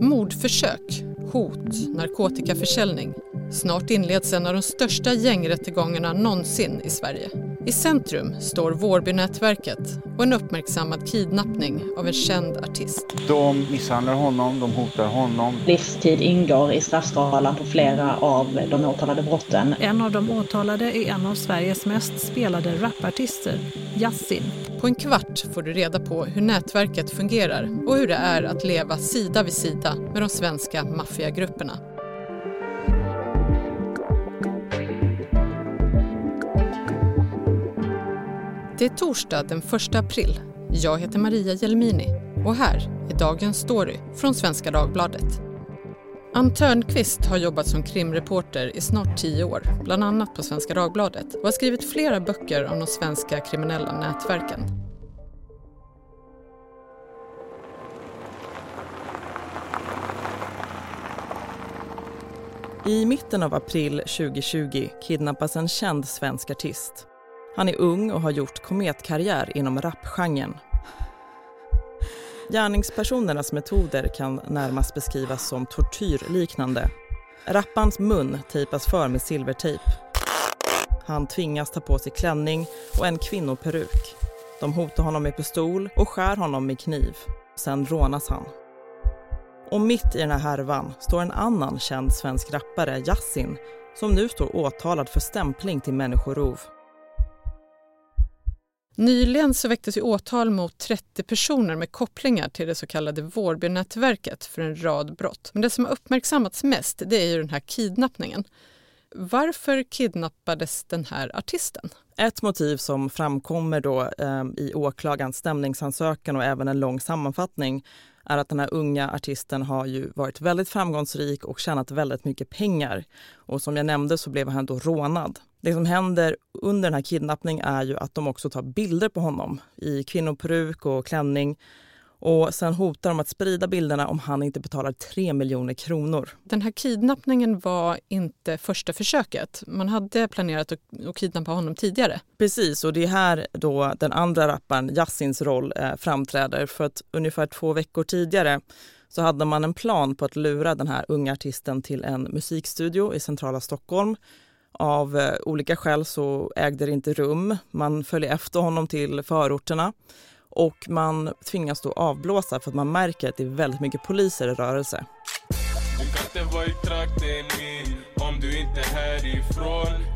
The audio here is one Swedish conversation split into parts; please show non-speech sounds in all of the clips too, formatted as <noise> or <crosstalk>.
Mordförsök, hot, narkotikaförsäljning. Snart inleds en av de största gängrättegångarna någonsin i Sverige. I centrum står Vårbynätverket och en uppmärksammad kidnappning av en känd artist. De misshandlar honom, de hotar honom. Livstid ingår i straffskalan på flera av de åtalade brotten. En av de åtalade är en av Sveriges mest spelade rapartister, Yasin. På en kvart får du reda på hur nätverket fungerar och hur det är att leva sida vid sida med de svenska maffiagrupperna. Det är torsdag den 1 april. Jag heter Maria Jelmini och här är dagens story från Svenska Dagbladet. Ann Törnqvist har jobbat som krimreporter i snart tio år, bland annat på Svenska Dagbladet och har skrivit flera böcker om de svenska kriminella nätverken. I mitten av april 2020 kidnappas en känd svensk artist. Han är ung och har gjort kometkarriär inom rapgenren. Gärningspersonernas metoder kan närmast beskrivas som tortyrliknande. Rappans mun tejpas för med silvertejp. Han tvingas ta på sig klänning och en kvinnoperuk. De hotar honom med pistol och skär honom med kniv. Sen rånas han. Och mitt i den här härvan står en annan känd svensk rappare, Yasin, som nu står åtalad för stämpling till människorov. Nyligen så väcktes ju åtal mot 30 personer med kopplingar till det så kallade Vårbynätverket för en rad brott. Men det som har uppmärksammats mest det är ju den här kidnappningen. Varför kidnappades den här artisten? Ett motiv som framkommer då eh, i åklagarens stämningsansökan och även en lång sammanfattning är att den här unga artisten har ju varit väldigt framgångsrik och tjänat väldigt mycket pengar. Och som jag nämnde så blev han då rånad. Det som händer under den här kidnappningen är ju att de också tar bilder på honom i kvinnoperuk och klänning. Och sen hotar de att sprida bilderna om han inte betalar 3 miljoner kronor. Den här kidnappningen var inte första försöket. Man hade planerat att, kidnappa honom tidigare. Precis, och det är här då den andra rapparen Yassins roll eh, framträder. För att ungefär två veckor tidigare så hade man en plan på att lura den här unga artisten till en musikstudio i centrala Stockholm av eh, olika skäl så ägde det inte rum. Man följer efter honom till förorterna och man tvingas då avblåsa för att man märker att det är väldigt mycket poliser i rörelse. Du kan inte vara i trakten min om du inte är härifrån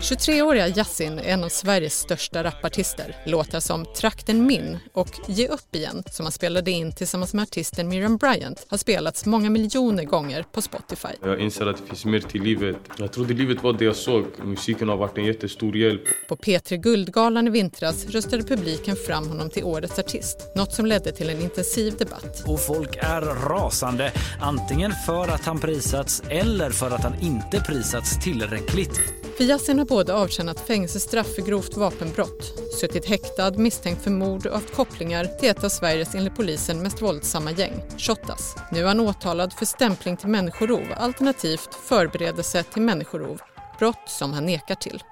23-åriga Yasin är en av Sveriges största rapartister. Låtar som Trakten min och Ge upp igen, som han spelade in tillsammans med artisten Miriam Bryant, har spelats många miljoner gånger på Spotify. Jag inser att det finns mer till livet. Jag trodde livet var det jag såg. Musiken har varit en jättestor hjälp. På P3 Guldgalan i vintras röstade publiken fram honom till årets artist. Något som ledde till en intensiv debatt. Och folk är rasande, antingen för att han prisats eller för att han inte prisats tillräckligt. För Yasin har både avtjänat fängelsestraff för grovt vapenbrott, suttit häktad misstänkt för mord och haft kopplingar till ett av Sveriges enligt polisen mest våldsamma gäng, Shottaz. Nu är han åtalad för stämpling till människorov alternativt förberedelse till människorov, brott som han nekar till.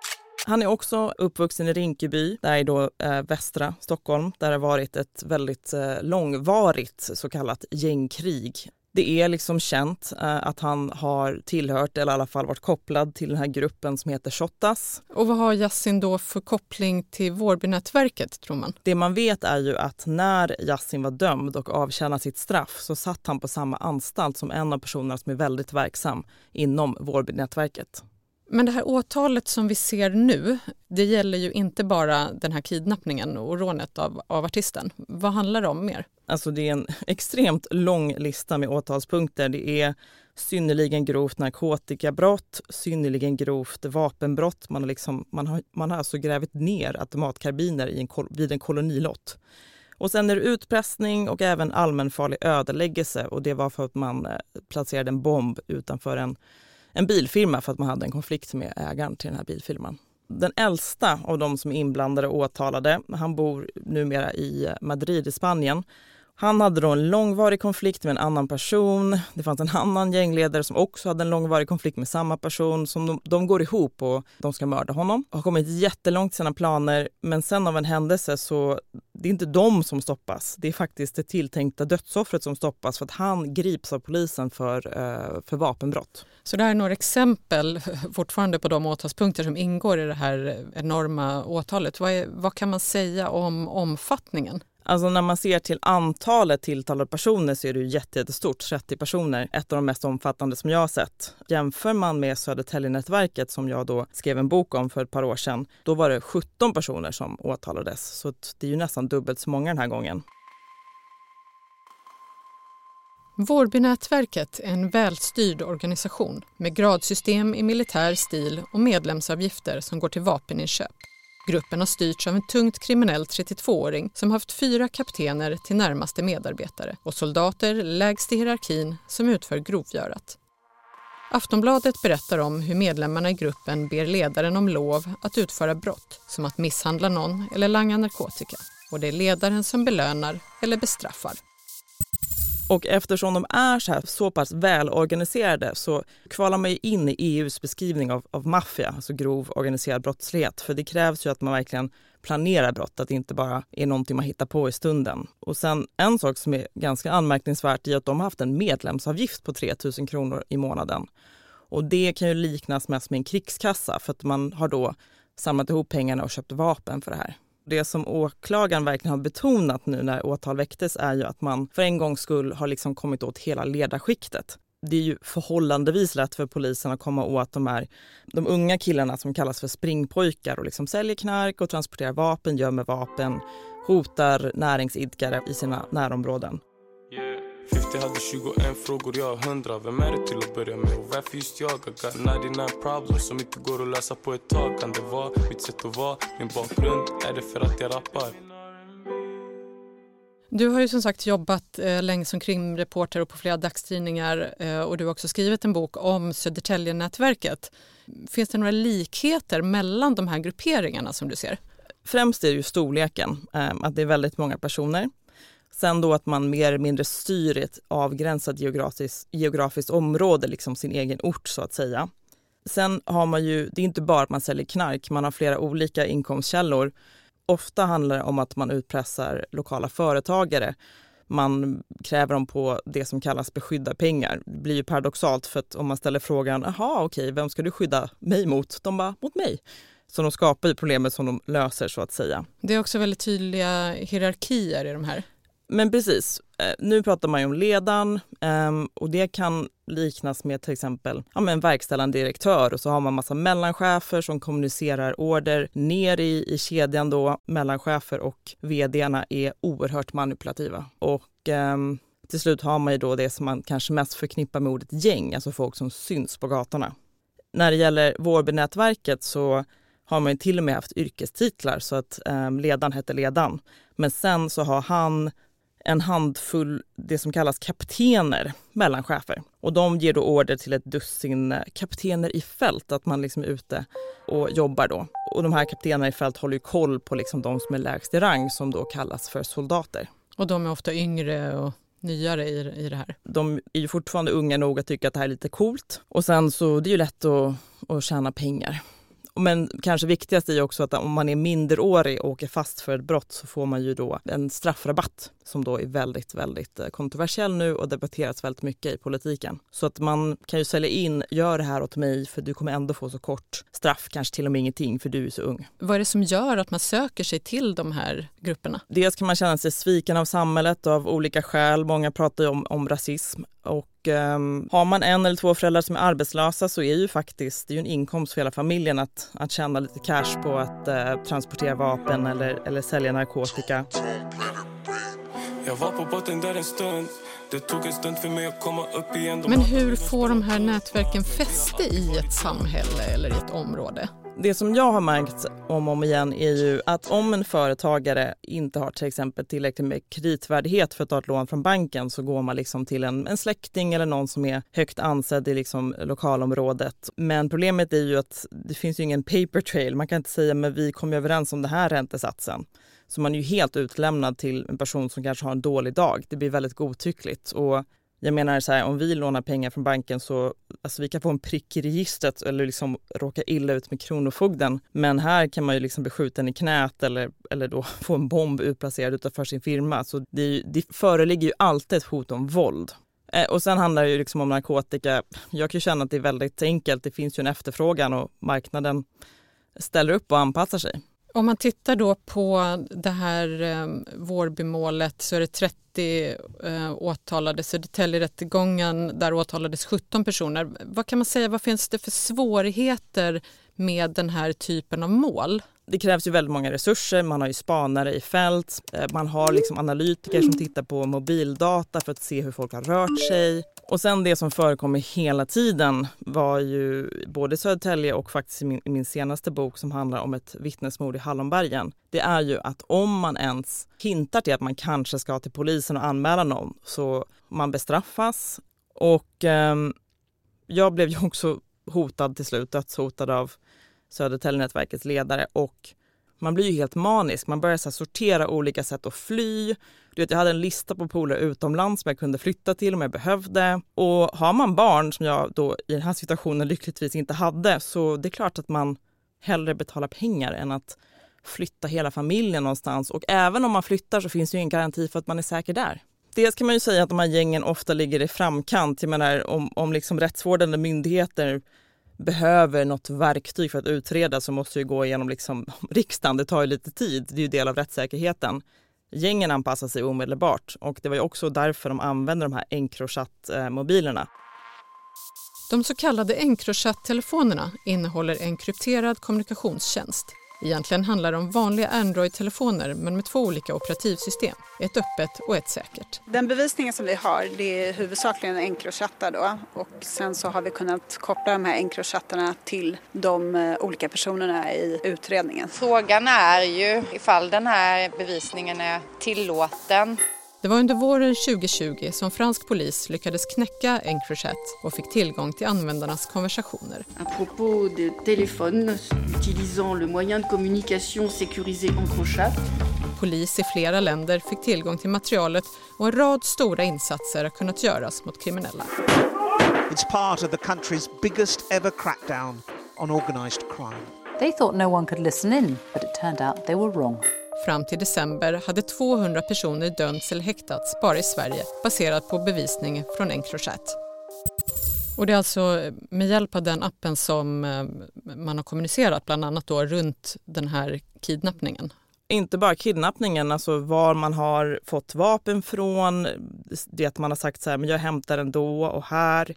Han är också uppvuxen i Rinkeby, där i då, eh, västra Stockholm, där det varit ett väldigt eh, långvarigt så kallat gängkrig det är liksom känt eh, att han har tillhört, eller i alla fall varit kopplad till den här gruppen som heter Shottaz. Och vad har Yassin då för koppling till Vårbynätverket tror man? Det man vet är ju att när Yassin var dömd och avtjänade sitt straff så satt han på samma anstalt som en av personerna som är väldigt verksam inom Vårbynätverket. Men det här åtalet som vi ser nu, det gäller ju inte bara den här kidnappningen och rånet av, av artisten. Vad handlar det om mer? Alltså det är en <laughs> extremt lång lista med åtalspunkter. Det är synnerligen grovt narkotikabrott, synnerligen grovt vapenbrott. Man har, liksom, man har, man har alltså grävt ner automatkarbiner i en, vid en kolonilott. Och sen är det utpressning och även allmänfarlig ödeläggelse och det var för att man eh, placerade en bomb utanför en en bilfirma för att man hade en konflikt med ägaren till den här bilfirman. Den äldsta av de som är inblandade och åtalade, han bor numera i Madrid i Spanien han hade då en långvarig konflikt med en annan person. Det fanns en annan gängledare som också hade en långvarig konflikt med samma person. Som de, de går ihop och de ska mörda honom. Har kommit jättelångt i sina planer men sen av en händelse så det är inte de som stoppas. Det är faktiskt det tilltänkta dödsoffret som stoppas för att han grips av polisen för, eh, för vapenbrott. Så det här är några exempel fortfarande på de åtalspunkter som ingår i det här enorma åtalet. Vad, är, vad kan man säga om omfattningen? Alltså när man ser till antalet tilltalade personer så är det ju jättestort, 30 personer, ett av de mest omfattande som jag har sett. Jämför man med Södertäljenätverket som jag då skrev en bok om för ett par år sedan, då var det 17 personer som åtalades. Så det är ju nästan dubbelt så många den här gången. Vårbynätverket är en välstyrd organisation med gradsystem i militär stil och medlemsavgifter som går till vapeninköp. Gruppen har styrts av en tungt kriminell 32-åring som haft fyra kaptener till närmaste medarbetare och soldater lägst i hierarkin som utför grovgörat. Aftonbladet berättar om hur medlemmarna i gruppen ber ledaren om lov att utföra brott som att misshandla någon eller langa narkotika. Och det är ledaren som belönar eller bestraffar. Och eftersom de är så, här, så pass välorganiserade så kvalar man ju in i EUs beskrivning av, av maffia, alltså grov organiserad brottslighet. För det krävs ju att man verkligen planerar brott, att det inte bara är någonting man hittar på i stunden. Och sen en sak som är ganska anmärkningsvärt är att de har haft en medlemsavgift på 3 000 kronor i månaden. Och det kan ju liknas mest med en krigskassa för att man har då samlat ihop pengarna och köpt vapen för det här. Det som åklagaren verkligen har betonat nu när åtal väcktes är ju att man för en gångs skull har liksom kommit åt hela ledarskiktet. Det är ju förhållandevis lätt för polisen att komma åt de här de unga killarna som kallas för springpojkar och liksom säljer knark och transporterar vapen, gömmer vapen, hotar näringsidkare i sina närområden. 50 hade 21 frågor, jag har 100 Vem är det till att börja med och varför just jag? I got 99 problems som inte går att lösa på ett tag Kan det vara mitt sätt att vara? Min bakgrund? Är det för att jag rappar? Du har ju som sagt jobbat eh, länge som krimreporter och på flera dagstidningar eh, och du har också skrivit en bok om Södertäljenätverket. Finns det några likheter mellan de här grupperingarna som du ser? Främst är det ju storleken, eh, att det är väldigt många personer. Sen då att man mer eller mindre styr ett avgränsat geografiskt, geografiskt område, liksom sin egen ort så att säga. Sen har man ju, det är inte bara att man säljer knark, man har flera olika inkomstkällor. Ofta handlar det om att man utpressar lokala företagare. Man kräver dem på det som kallas beskydda pengar. Det blir ju paradoxalt för att om man ställer frågan, jaha okej, vem ska du skydda mig mot? De bara, mot mig. Så de skapar ju problemet som de löser så att säga. Det är också väldigt tydliga hierarkier i de här. Men precis, eh, nu pratar man ju om ledan ehm, och det kan liknas med till exempel ja, en verkställande direktör och så har man massa mellanchefer som kommunicerar order ner i, i kedjan då. Mellanchefer och vdarna är oerhört manipulativa och eh, till slut har man ju då det som man kanske mest förknippar med ordet gäng, alltså folk som syns på gatorna. När det gäller Vårbynätverket så har man ju till och med haft yrkestitlar så att eh, ledaren hette Ledan. Men sen så har han en handfull det som kallas kaptener mellan chefer. Och de ger då order till ett dussin kaptener i fält, att man liksom är ute och jobbar då. Och de här kaptenerna i fält håller ju koll på liksom de som är lägst i rang som då kallas för soldater. Och de är ofta yngre och nyare i, i det här? De är ju fortfarande unga nog att tycka att det här är lite coolt. Och sen så det är ju lätt att, att tjäna pengar. Men kanske viktigast är också att om man är minderårig och åker fast för ett brott så får man ju då en straffrabatt som då är väldigt, väldigt eh, kontroversiell nu och debatteras väldigt mycket i politiken. Så att man kan ju sälja in, gör det här åt mig för du kommer ändå få så kort straff, kanske till och med ingenting för du är så ung. Vad är det som gör att man söker sig till de här grupperna? Dels kan man känna sig sviken av samhället av olika skäl. Många pratar ju om, om rasism och um, har man en eller två föräldrar som är arbetslösa så är ju faktiskt det är en inkomst för hela familjen att, att tjäna lite cash på att uh, transportera vapen eller, eller sälja narkotika. Jag var på botten där en stund Det tog en stund för mig att komma upp igen Men hur får de här nätverken fäste i ett samhälle eller i ett område? Det som jag har märkt om och om igen är ju att om en företagare inte har till exempel tillräckligt med kreditvärdighet för att ta ett lån från banken så går man liksom till en, en släkting eller någon som är högt ansedd i liksom lokalområdet. Men problemet är ju att det finns ju ingen paper trail. Man kan inte säga men vi kom ju överens om den här räntesatsen. Så man är ju helt utlämnad till en person som kanske har en dålig dag. Det blir väldigt godtyckligt. Och jag menar så här, om vi lånar pengar från banken så alltså vi kan få en prick i registret eller liksom råka illa ut med Kronofogden. Men här kan man ju liksom bli skjuten i knät eller, eller då <laughs> få en bomb utplacerad utanför sin firma. Så det, det föreligger ju alltid ett hot om våld. Eh, och sen handlar det ju liksom om narkotika. Jag kan känna att det är väldigt enkelt. Det finns ju en efterfrågan och marknaden ställer upp och anpassar sig. Om man tittar då på det här eh, Vårbymålet så är det 30 eh, åtalade. Södertäljerättegången där åtalades 17 personer. Vad kan man säga, vad finns det för svårigheter med den här typen av mål? Det krävs ju väldigt många resurser. Man har ju spanare i fält. Eh, man har liksom analytiker som tittar på mobildata för att se hur folk har rört sig. Och sen det som förekommer hela tiden var ju både Södertälje och faktiskt i min, min, senaste bok som handlar om ett vittnesmord i Hallonbergen. Det är ju att om man ens hintar till att man kanske ska till polisen och anmäla någon så man bestraffas. Och eh, jag blev ju också hotad till slut, dödshotad av Södertäljenätverkets ledare och man blir ju helt manisk. Man börjar så sortera olika sätt att fly. Du vet, jag hade en lista på polare utomlands som jag kunde flytta till om jag behövde. Och har man barn, som jag då i den här situationen lyckligtvis inte hade, så det är klart att man hellre betalar pengar än att flytta hela familjen någonstans. Och även om man flyttar så finns det ju ingen garanti för att man är säker där. Dels kan man ju säga att de här gängen ofta ligger i framkant. Jag menar, om, om liksom rättsvårdande myndigheter behöver något verktyg för att utreda så måste det gå igenom liksom <laughs> riksdagen. Det tar ju lite tid. Det är ju del av rättssäkerheten. Gängen anpassar sig omedelbart och det var ju också därför de använde de här Encrochat-mobilerna. De så kallade Encrochat-telefonerna innehåller en krypterad kommunikationstjänst Egentligen handlar det om vanliga Android-telefoner men med två olika operativsystem. Ett öppet och ett säkert. Den bevisningen som vi har det är huvudsakligen Encrochattar då och sen så har vi kunnat koppla de här Encrochattarna till de eh, olika personerna i utredningen. Frågan är ju ifall den här bevisningen är tillåten. Det var under våren 2020 som fransk polis lyckades knäcka Encrochat och fick tillgång till användarnas konversationer. À propos de téléphone utilisant le moyen de communication sécurisé Encrochat. Polis i flera länder fick tillgång till materialet och en rad stora insatser har kunnat göras mot kriminella. It's part of the country's biggest ever crackdown on organized crime. They thought no one could listen in, but it turned out they were wrong. Fram till december hade 200 personer dömts eller häktats bara i Sverige baserat på bevisning från Encrochat. Och det är alltså eh, med hjälp av den appen som eh, man har kommunicerat bland annat då runt den här kidnappningen. Inte bara kidnappningen, alltså var man har fått vapen från. Det att man har sagt så här, men jag hämtar den då och här.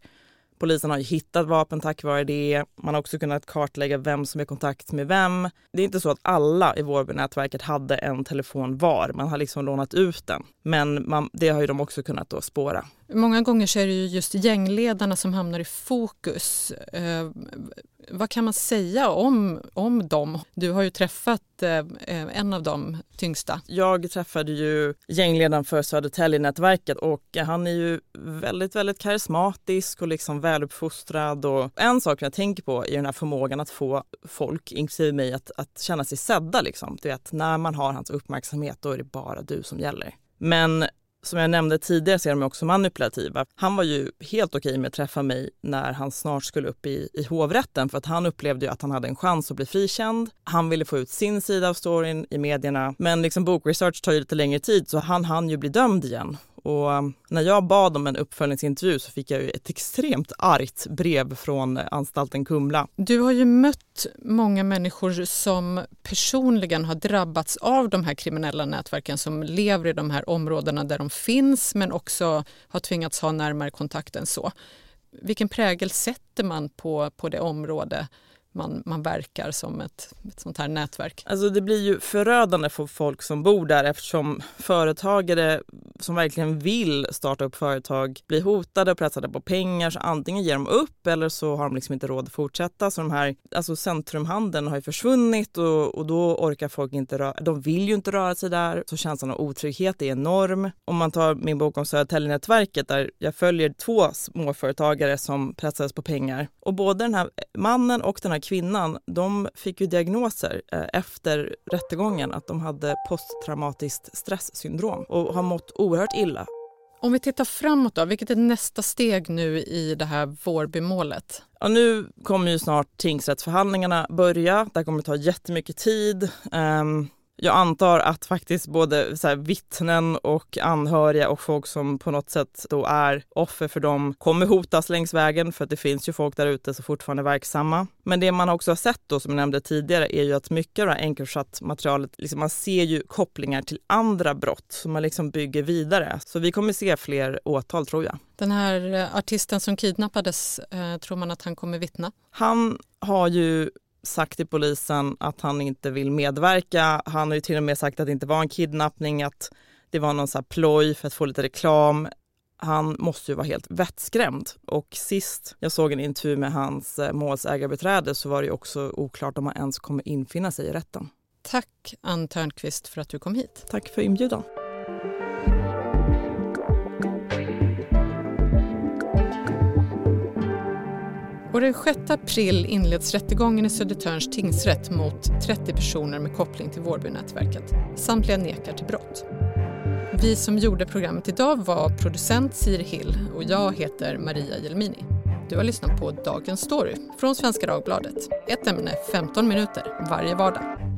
Polisen har hittat vapen tack vare det. Man har också kunnat kartlägga vem som är i kontakt med vem. Det är inte så att alla i Vårbynätverket hade en telefon var. Man har liksom lånat ut den. Men man, det har ju de också kunnat då spåra. Många gånger så är det ju just gängledarna som hamnar i fokus. Eh, vad kan man säga om, om dem? Du har ju träffat eh, eh en av de tyngsta. Jag träffade ju gängledaren för Södertäljenätverket och han är ju väldigt, väldigt karismatisk och liksom väluppfostrad. Och en sak jag tänker på är den här förmågan att få folk, inklusive mig, att, att känna sig sedda. Liksom. Du vet, när man har hans uppmärksamhet då är det bara du som gäller. Men som jag nämnde tidigare så är de också manipulativa. Han var ju helt okej med att träffa mig när han snart skulle upp i, i hovrätten för att han upplevde ju att han hade en chans att bli frikänd. Han ville få ut sin sida av storyn i medierna men liksom bokresearch tar ju lite längre tid så han hann ju bli dömd igen och um, när jag bad om en uppföljningsintervju så fick jag ett extremt argt brev från anstalten Kumla. Du har ju mött många människor som personligen har drabbats av de här kriminella nätverken som lever i de här områdena där de finns men också har tvingats ha närmare kontakt än så. Vilken prägel sätter man på, på det område man, man verkar som ett, ett sånt här nätverk. Alltså det blir ju förödande för folk som bor där eftersom företagare som verkligen vill starta upp företag blir hotade och pressade på pengar så antingen ger de upp eller så har de liksom inte råd att fortsätta. Så de här, alltså centrumhandeln har ju försvunnit och, och då orkar folk inte röra, de vill ju inte röra sig där så känslan av otrygghet är enorm. Om man tar min bok om Södertäljenätverket där jag följer två småföretagare som pressades på pengar och både den här mannen och den här kvinnan, de fick ju diagnoser eh, efter rättegången att de hade posttraumatiskt stresssyndrom och har mått oerhört illa. Om vi tittar framåt då, vilket är nästa steg nu i det här Vårbymålet? Ja, nu kommer ju snart tingsrättsförhandlingarna börja. Det kommer ta jättemycket tid. Um, jag antar att faktiskt både så här, vittnen och anhöriga och folk som på något sätt då är offer för dem kommer hotas längs vägen för att det finns ju folk där ute som fortfarande är verksamma. Men det man också har sett då som jag nämnde tidigare är ju att mycket av det här Encrochat-materialet, liksom man ser ju kopplingar till andra brott som man liksom bygger vidare. Så vi kommer se fler åtal tror jag. Den här eh, artisten som kidnappades, eh, tror man att han kommer vittna? Han har ju sagt till polisen att han inte vill medverka. Han har ju till och med sagt att det inte var en kidnappning, att det var någon så ploj för att få lite reklam. Han måste ju vara helt vettskrämd. Och sist jag såg en intervju med hans eh, målsägarbeträde så var det också oklart om han ens kommer infinna sig i rätten. Tack Ann Törnqvist för att du kom hit. Tack för inbjudan. Och den 6 april inleds rättegången i Södertörns tingsrätt mot 30 personer med koppling till Vårbynätverket. Samtliga nekar till brott. Vi som gjorde programmet idag var producent Siri Hill och jag heter Maria Jelmini. Du har lyssnat på Dagens Story från Svenska Dagbladet. Ett ämne 15 minuter varje vardag.